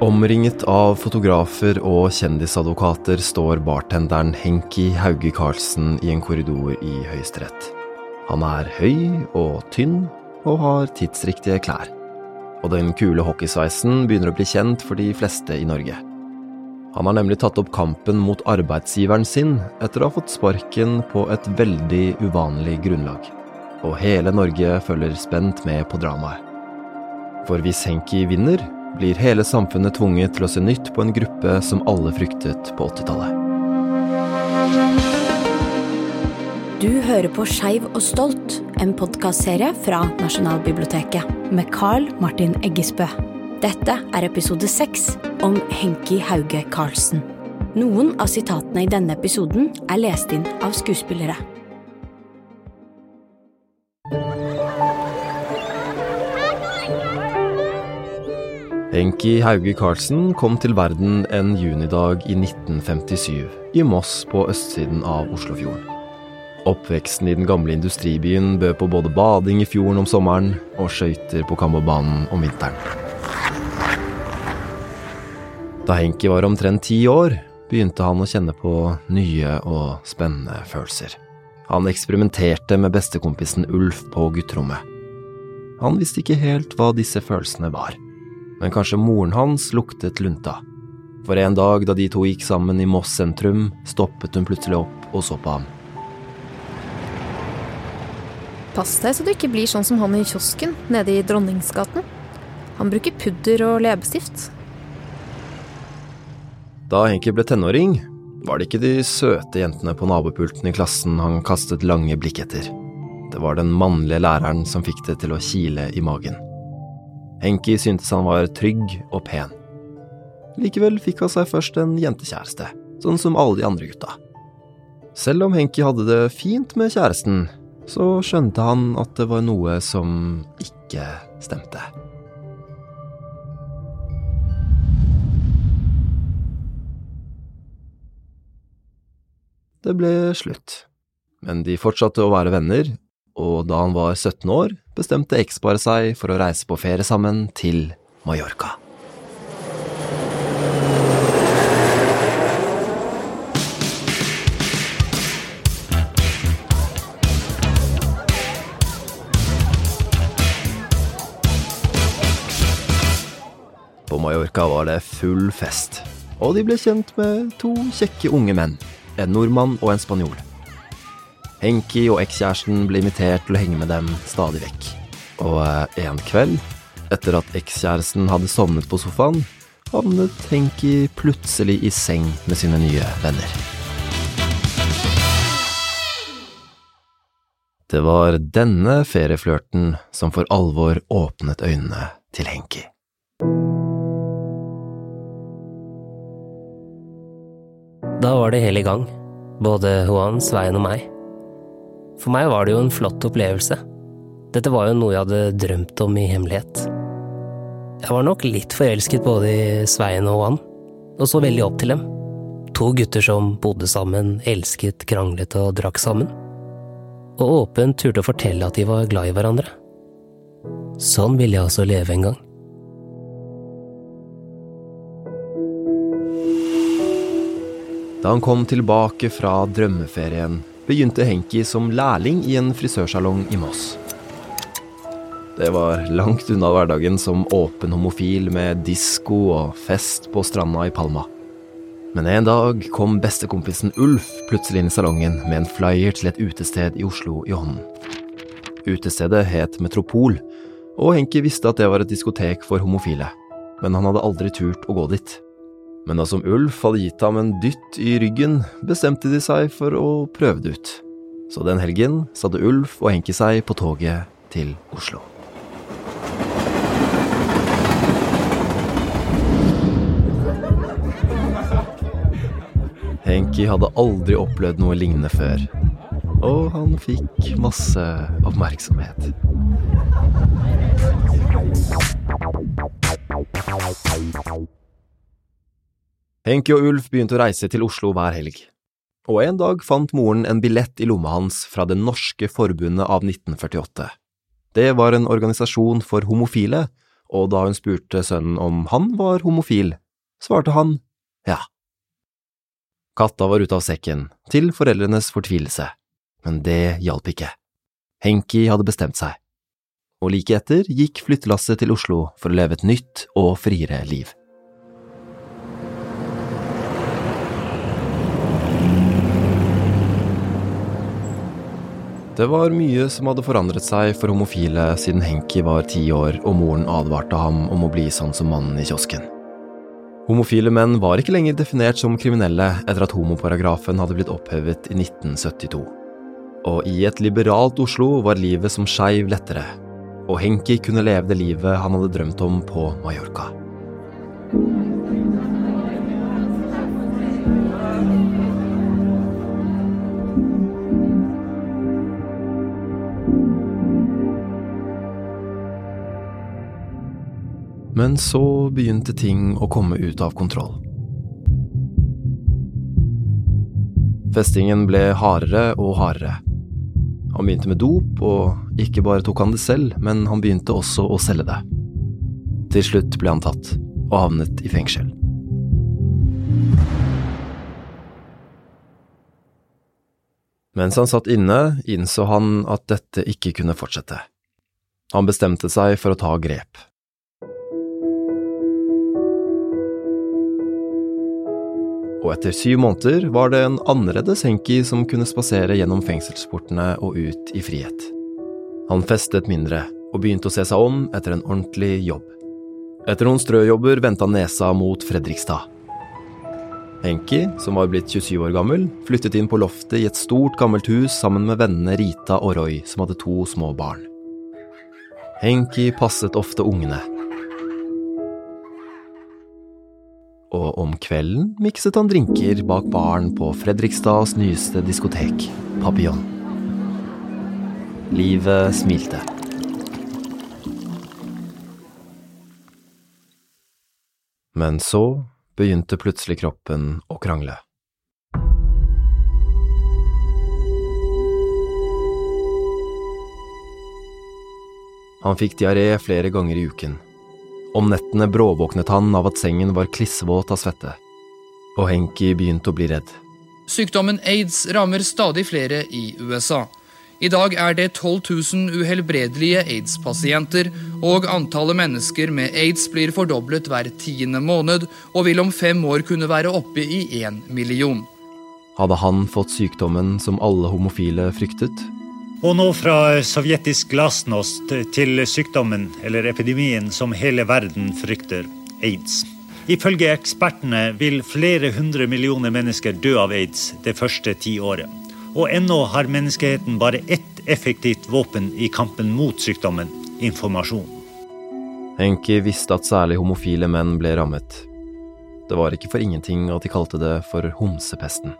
Omringet av fotografer og kjendisadvokater står bartenderen Henki Hauge Karlsen i en korridor i Høyesterett. Han er høy og tynn og har tidsriktige klær. Og den kule hockeysveisen begynner å bli kjent for de fleste i Norge. Han har nemlig tatt opp kampen mot arbeidsgiveren sin etter å ha fått sparken på et veldig uvanlig grunnlag. Og hele Norge følger spent med på dramaet. For hvis Henki vinner, blir hele samfunnet tvunget til å se nytt på en gruppe som alle fryktet på 80-tallet. Du hører på Skeiv og stolt, en podkastserie fra Nasjonalbiblioteket med Carl Martin Eggesbø. Dette er episode seks om Henki Hauge Karlsen. Noen av sitatene i denne episoden er lest inn av skuespillere. Henki Hauge Karlsen kom til verden en junidag i 1957 i Moss på østsiden av Oslofjorden. Oppveksten i den gamle industribyen bød på både bading i fjorden om sommeren og skøyter på Kambobanen om vinteren. Da Henki var omtrent ti år, begynte han å kjenne på nye og spennende følelser. Han eksperimenterte med bestekompisen Ulf på gutterommet. Han visste ikke helt hva disse følelsene var men kanskje moren hans luktet lunta. For en dag da de to gikk sammen i Moss sentrum, stoppet hun plutselig opp og så på ham. Pass deg så du ikke blir sånn som han i kiosken nede i Dronningsgaten. Han bruker pudder og leppestift. Da Henki ble tenåring, var det ikke de søte jentene på nabopulten i klassen han kastet lange blikk etter. Det var den mannlige læreren som fikk det til å kile i magen. Henki syntes han var trygg og pen. Likevel fikk han seg først en jentekjæreste, sånn som alle de andre gutta. Selv om Henki hadde det fint med kjæresten, så skjønte han at det var noe som ikke stemte. Det ble slutt, men de fortsatte å være venner, og da han var 17 år, bestemte eksparet seg for å reise på ferie sammen til Mallorca. På Mallorca var det full fest, og de ble kjent med to kjekke unge menn, en nordmann og en spanjol. Henki og ekskjæresten ble invitert til å henge med dem stadig vekk. Og eh, en kveld, etter at ekskjæresten hadde sovnet på sofaen, havnet Henki plutselig i seng med sine nye venner. Det var denne ferieflørten som for alvor åpnet øynene til Henki. Da var det hele i gang, både Juan, Svein og meg. For meg var det jo en flott opplevelse. Dette var jo noe jeg hadde drømt om i hemmelighet. Jeg var nok litt forelsket både i Svein og han, og så veldig opp til dem. To gutter som bodde sammen, elsket, kranglet og drakk sammen. Og åpent turte å fortelle at de var glad i hverandre. Sånn ville jeg også leve en gang. Da han kom tilbake fra drømmeferien, begynte Henki som lærling i en frisørsalong i Moss. Det var langt unna hverdagen som åpen homofil med disko og fest på stranda i Palma. Men en dag kom bestekompisen Ulf plutselig inn i salongen med en flyer til et utested i Oslo i hånden. Utestedet het Metropol, og Henki visste at det var et diskotek for homofile, men han hadde aldri turt å gå dit. Men da som Ulf hadde gitt ham en dytt i ryggen, bestemte de seg for å prøve det ut. Så den helgen satte Ulf og Henki seg på toget til Oslo. Henki hadde aldri opplevd noe lignende før, og han fikk masse oppmerksomhet. Henki og Ulf begynte å reise til Oslo hver helg. Og en dag fant moren en billett i lomma hans fra Det norske forbundet av 1948. Det var en organisasjon for homofile, og da hun spurte sønnen om han var homofil, svarte han ja. Katta var ute av sekken, til foreldrenes fortvilelse, men det hjalp ikke. Henki hadde bestemt seg, og like etter gikk flyttelasset til Oslo for å leve et nytt og friere liv. Det var mye som hadde forandret seg for homofile siden Henki var ti år og moren advarte ham om å bli sånn som mannen i kiosken. Homofile menn var ikke lenger definert som kriminelle etter at homoparagrafen hadde blitt opphevet i 1972. Og i et liberalt Oslo var livet som skeiv lettere, og Henki kunne leve det livet han hadde drømt om på Mallorca. Men så begynte ting å komme ut av kontroll. Festingen ble hardere og hardere. Han begynte med dop, og ikke bare tok han det selv, men han begynte også å selge det. Til slutt ble han tatt, og havnet i fengsel. Mens han satt inne, innså han at dette ikke kunne fortsette. Han bestemte seg for å ta grep. Og etter syv måneder var det en annerledes Henki som kunne spasere gjennom fengselsportene og ut i frihet. Han festet mindre og begynte å se seg om etter en ordentlig jobb. Etter noen strøjobber vendte han nesa mot Fredrikstad. Henki, som var blitt 27 år gammel, flyttet inn på loftet i et stort, gammelt hus sammen med vennene Rita og Roy, som hadde to små barn. Henki passet ofte ungene, og om kvelden mikset han drinker bak baren på Fredrikstads nyeste diskotek, Papillon. Livet smilte. Men så begynte plutselig kroppen å krangle. Han fikk diaré flere ganger i uken. Om nettene bråvåknet han av at sengen var klissvåt av svette. Og Henki begynte å bli redd. Sykdommen aids rammer stadig flere i USA. I dag er det 12 000 uhelbredelige aids-pasienter, og antallet mennesker med aids blir fordoblet hver tiende måned, og vil om fem år kunne være oppe i én million. Hadde han fått sykdommen som alle homofile fryktet? Og nå fra sovjetisk glasnost til sykdommen eller epidemien som hele verden frykter aids. Ifølge ekspertene vil flere hundre millioner mennesker dø av aids det første tiåret. Og ennå har menneskeheten bare ett effektivt våpen i kampen mot sykdommen informasjon. Henki visste at særlig homofile menn ble rammet. Det var ikke for ingenting at de kalte det for homsepesten.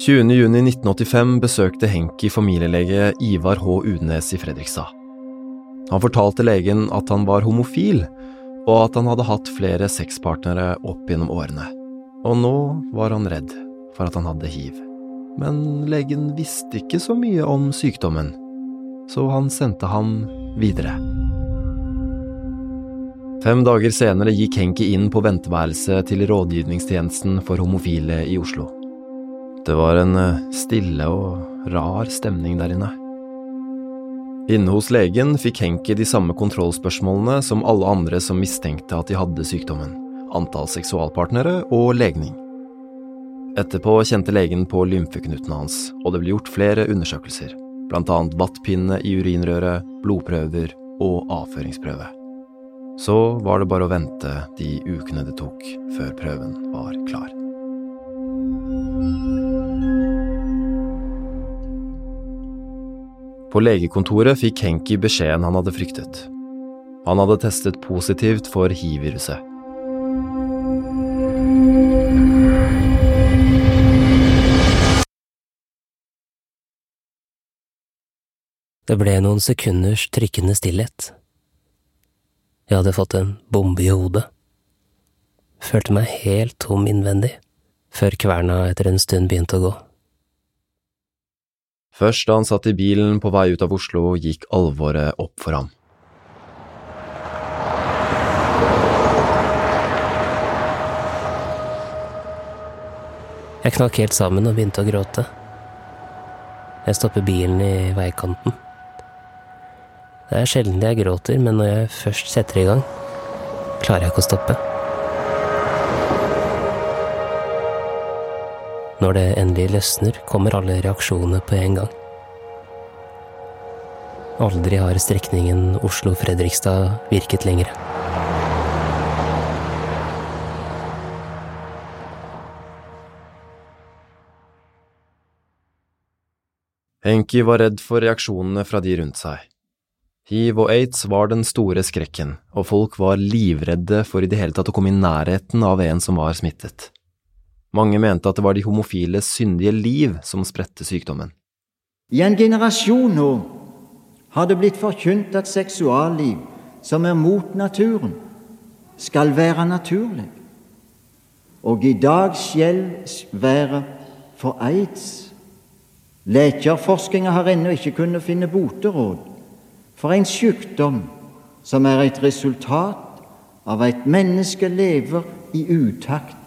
20.6.1985 besøkte Henki familielege Ivar H. Udnes i Fredrikstad. Han fortalte legen at han var homofil, og at han hadde hatt flere sexpartnere opp gjennom årene. Og nå var han redd for at han hadde hiv. Men legen visste ikke så mye om sykdommen, så han sendte ham videre. Fem dager senere gikk Henki inn på venteværelset til rådgivningstjenesten for homofile i Oslo. Det var en eh, stille og rar stemning der inne. Inne hos legen fikk Henki de samme kontrollspørsmålene som alle andre som mistenkte at de hadde sykdommen, antall seksualpartnere og legning. Etterpå kjente legen på lymfeknutene hans, og det ble gjort flere undersøkelser, blant annet vattpinne i urinrøret, blodprøver og avføringsprøve. Så var det bare å vente de ukene det tok før prøven var klar. På legekontoret fikk Henki beskjeden han hadde fryktet. Han hadde testet positivt for hiv-viruset. Det ble noen sekunders trykkende stillhet. Jeg hadde fått en bombe i hodet. Følte meg helt tom innvendig. før kverna etter en stund begynte å gå. Først da han satt i bilen på vei ut av Oslo, gikk alvoret opp for ham. Jeg knakk helt sammen og begynte å gråte. Jeg stopper bilen i veikanten. Det er sjelden jeg gråter, men når jeg først setter i gang, klarer jeg ikke å stoppe. Når det endelig løsner, kommer alle reaksjonene på en gang. Aldri har strekningen Oslo-Fredrikstad virket lenger. Henki var redd for reaksjonene fra de rundt seg. Hiv og aids var den store skrekken, og folk var livredde for i det hele tatt å komme i nærheten av en som var smittet. Mange mente at det var de homofiles syndige liv som spredte sykdommen. I en generasjon nå har det blitt forkynt at seksualliv som er mot naturen, skal være naturlig. Og i dag skjells været for aids. Lekerforskninga har ennå ikke kunnet finne boteråd for en sykdom som er et resultat av at menneske lever i utakt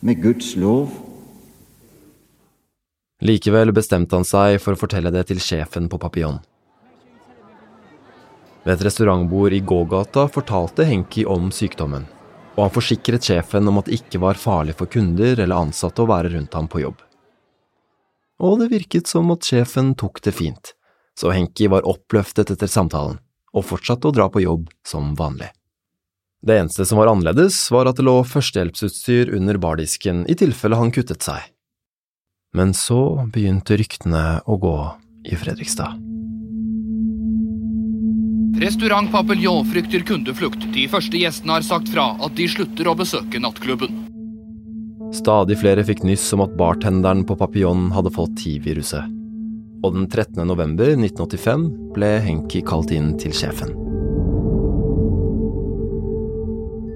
med Guds lov. Likevel bestemte han seg for å fortelle det til sjefen på Papillon. Ved et restaurantbord i gågata fortalte Henki om sykdommen, og han forsikret sjefen om at det ikke var farlig for kunder eller ansatte å være rundt ham på jobb. Og det virket som at sjefen tok det fint, så Henki var oppløftet etter samtalen, og fortsatte å dra på jobb som vanlig. Det eneste som var annerledes, var at det lå førstehjelpsutstyr under bardisken i tilfelle han kuttet seg. Men så begynte ryktene å gå i Fredrikstad. Restaurant Papillon frykter kundeflukt. De første gjestene har sagt fra at de slutter å besøke nattklubben. Stadig flere fikk nyss om at bartenderen på Papillon hadde fått hiv-viruset. Og den 13. november 1985 ble Henki kalt inn til sjefen.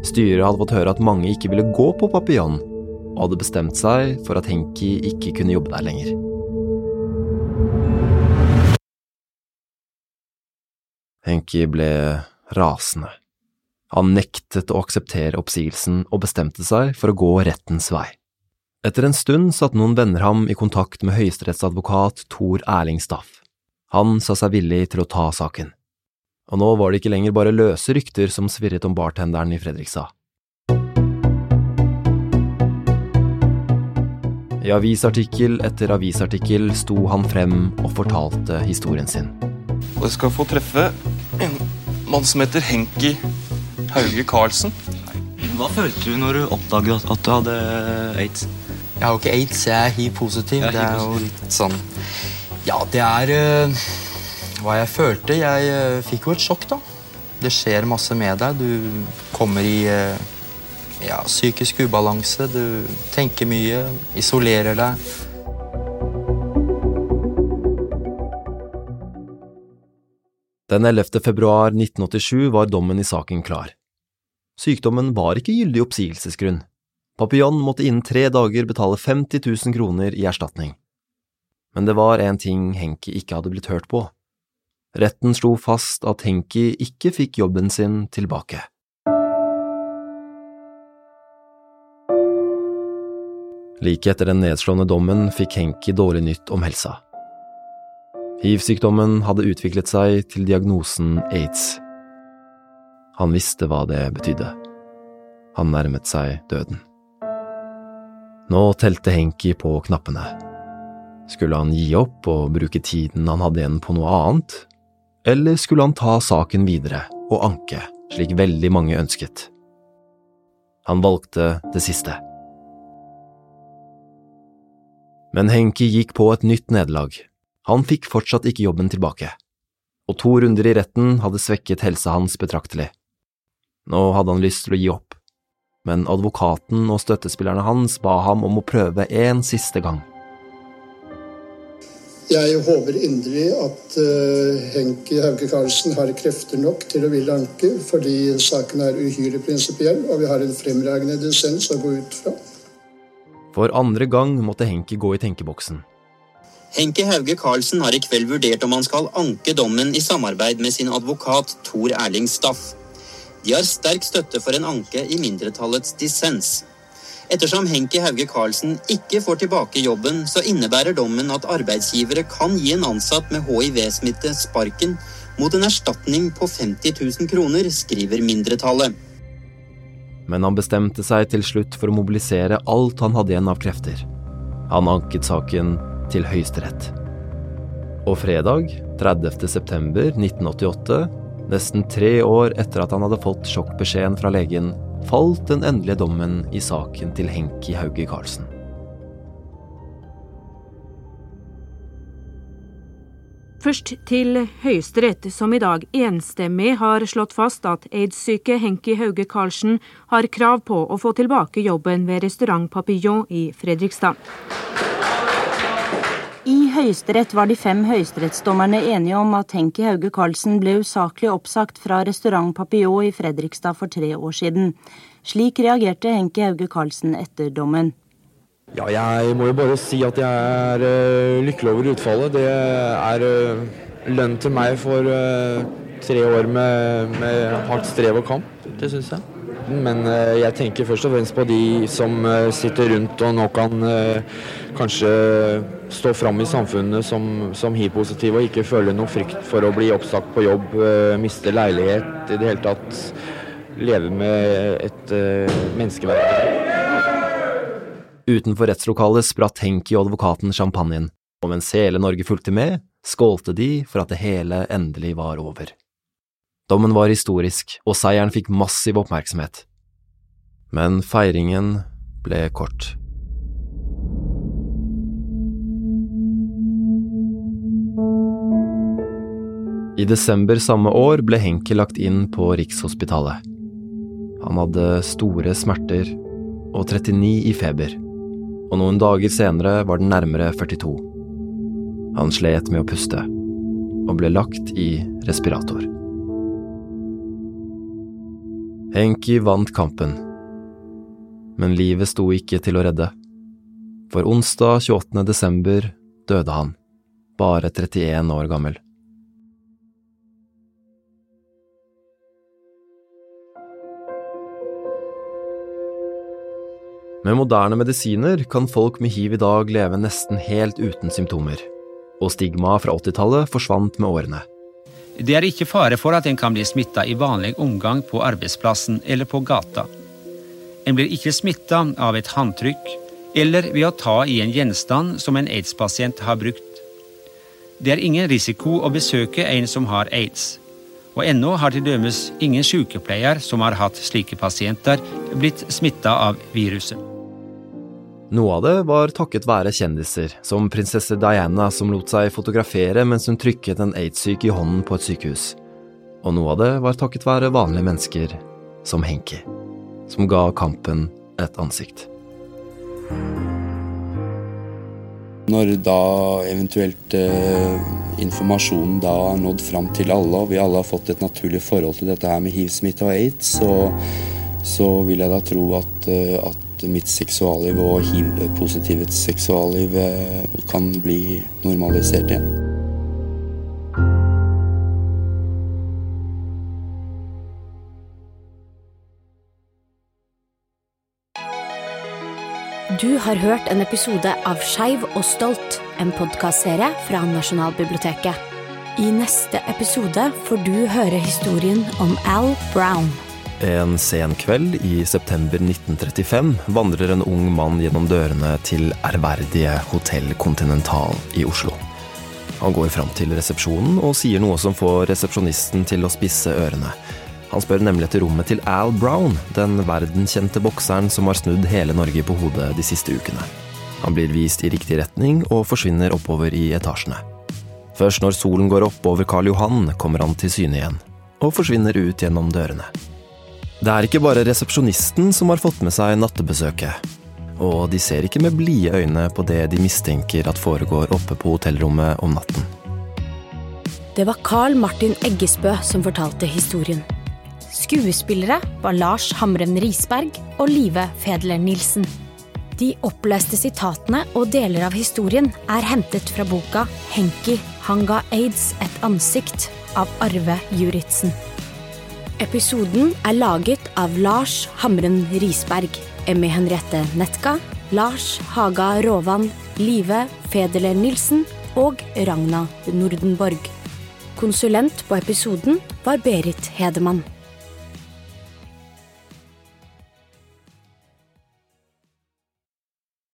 Styret hadde fått høre at mange ikke ville gå på Papillon, og hadde bestemt seg for at Henki ikke kunne jobbe der lenger. Henki ble rasende. Han nektet å akseptere oppsigelsen og bestemte seg for å gå rettens vei. Etter en stund satte noen venner ham i kontakt med høyesterettsadvokat Tor Erling Staff. Han sa seg villig til å ta saken. Og nå var det ikke lenger bare løse rykter som svirret om bartenderen i Fredrikstad. I avisartikkel etter avisartikkel sto han frem og fortalte historien sin. Og jeg skal få treffe en mann som heter Henki Hauge Karlsen. Hva følte du når du oppdaget at du hadde aids? Jeg har jo ikke aids, jeg er hiv-positiv. Det er jo litt sånn Ja, det er uh, hva jeg følte. Jeg uh, fikk jo et sjokk, da. Det skjer masse med deg. Du kommer i uh, ja, psykisk ubalanse. Du tenker mye, isolerer deg. Den 11. februar 1987 var dommen i saken klar. Sykdommen var ikke gyldig oppsigelsesgrunn. Papillon måtte innen tre dager betale 50 000 kroner i erstatning. Men det var en ting Henki ikke hadde blitt hørt på. Retten slo fast at Henki ikke fikk jobben sin tilbake. Like etter den nedslående dommen fikk Henki dårlig nytt om helsa. Hiv-sykdommen hadde utviklet seg til diagnosen aids. Han visste hva det betydde. Han nærmet seg døden. Nå telte Henki på knappene. Skulle han gi opp og bruke tiden han hadde igjen på noe annet, eller skulle han ta saken videre og anke, slik veldig mange ønsket? Han valgte det siste. Men Henki gikk på et nytt nederlag. Han fikk fortsatt ikke jobben tilbake, og to runder i retten hadde svekket helsa hans betraktelig. Nå hadde han lyst til å gi opp, men advokaten og støttespillerne hans ba ham om å prøve en siste gang. Jeg håper inderlig at uh, Henki Hauge Karlsen har krefter nok til å ville anke, fordi saken er uhyre prinsipiell, og vi har en fremragende dissens å gå ut fra. For andre gang måtte Henki gå i tenkeboksen. Henki Hauge Karlsen har i kveld vurdert om han skal anke dommen i samarbeid med sin advokat Tor Erling Staff. De har sterk støtte for en anke i mindretallets dissens. Ettersom Henki Hauge Karlsen ikke får tilbake jobben, så innebærer dommen at arbeidsgivere kan gi en ansatt med hiv-smitte sparken mot en erstatning på 50 000 kroner, skriver mindretallet. Men han bestemte seg til slutt for å mobilisere alt han hadde igjen av krefter. Han anket saken til Høyesterett. Og fredag, 30. september 1988, nesten tre år etter at han hadde fått sjokkbeskjeden fra legen, falt den endelige dommen i saken til Henki Hauge Karlsen. Først til Høyesterett, som i dag enstemmig har slått fast at aids-syke Henki Hauge Karlsen har krav på å få tilbake jobben ved restaurant Papillon i Fredrikstad. I Høyesterett var de fem høyesterettsdommerne enige om at Henki Hauge Karlsen ble usaklig oppsagt fra restaurant Papillon i Fredrikstad for tre år siden. Slik reagerte Henki Hauge Karlsen etter dommen. Ja, jeg må jo bare si at jeg er uh, lykkelig over utfallet. Det er uh, lønn til meg for uh, tre år med, med, hardt strev og kamp. Det syns jeg. Men jeg tenker først og fremst på de som sitter rundt og nå kan kanskje stå fram i samfunnet som, som hiv-positive og ikke føle noe frykt for å bli oppsagt på jobb, miste leilighet, i det hele tatt leve med et menneskeverd. Utenfor rettslokalet spratt Henki og advokaten champagnen, og mens hele Norge fulgte med, skålte de for at det hele endelig var over. Dommen var historisk, og seieren fikk massiv oppmerksomhet. Men feiringen ble kort. I desember samme år ble Henki lagt inn på Rikshospitalet. Han hadde store smerter og 39 i feber og noen dager senere var den nærmere 42. Han slet med å puste, og ble lagt i respirator. Henki vant kampen, men livet sto ikke til å redde. For onsdag 28. desember døde han, bare 31 år gammel. Med moderne medisiner kan folk med hiv i dag leve nesten helt uten symptomer, og stigmaet fra 80-tallet forsvant med årene. Det er ikke fare for at en kan bli smitta i vanlig omgang på arbeidsplassen eller på gata. En blir ikke smitta av et håndtrykk eller ved å ta i en gjenstand som en aids-pasient har brukt. Det er ingen risiko å besøke en som har aids. Og ennå har til dømes ingen sykepleier som har hatt slike pasienter, blitt smitta av viruset. Noe av det var takket være kjendiser, som prinsesse Diana som lot seg fotografere mens hun trykket en aids-syk i hånden på et sykehus. Og noe av det var takket være vanlige mennesker, som Henki, som ga kampen et ansikt. Når da eventuelt eh, informasjonen da har nådd fram til alle, og vi alle har fått et naturlig forhold til dette her med hiv-smitte og aids, så, så, vil jeg da tro at, eh, at mitt seksualliv og hiv-positivets seksualliv eh, kan bli normalisert igjen. Du har hørt en episode av Skeiv og stolt, en podkastserie fra Nasjonalbiblioteket. I neste episode får du høre historien om Al Brown. En sen kveld i september 1935 vandrer en ung mann gjennom dørene til ærverdige Hotell Continental i Oslo. Han går fram til resepsjonen og sier noe som får resepsjonisten til å spisse ørene. Han spør nemlig etter rommet til Al Brown, den verdenskjente bokseren som har snudd hele Norge på hodet de siste ukene. Han blir vist i riktig retning og forsvinner oppover i etasjene. Først når solen går opp over Karl Johan, kommer han til syne igjen, og forsvinner ut gjennom dørene. Det er ikke bare resepsjonisten som har fått med seg nattebesøket. Og de ser ikke med blide øyne på det de mistenker at foregår oppe på hotellrommet om natten. Det var Carl Martin Eggesbø som fortalte historien. Skuespillere var Lars Hamren Risberg og Live Fedler Nilsen. De oppleste sitatene og deler av historien er hentet fra boka 'Henki han ga aids et ansikt' av Arve Juritzen. Episoden er laget av Lars Hamren Risberg, Emmy Henriette Netka, Lars Haga Rovan, Live Fedeler Nilsen og Ragna Nordenborg. Konsulent på episoden var Berit Hedemann.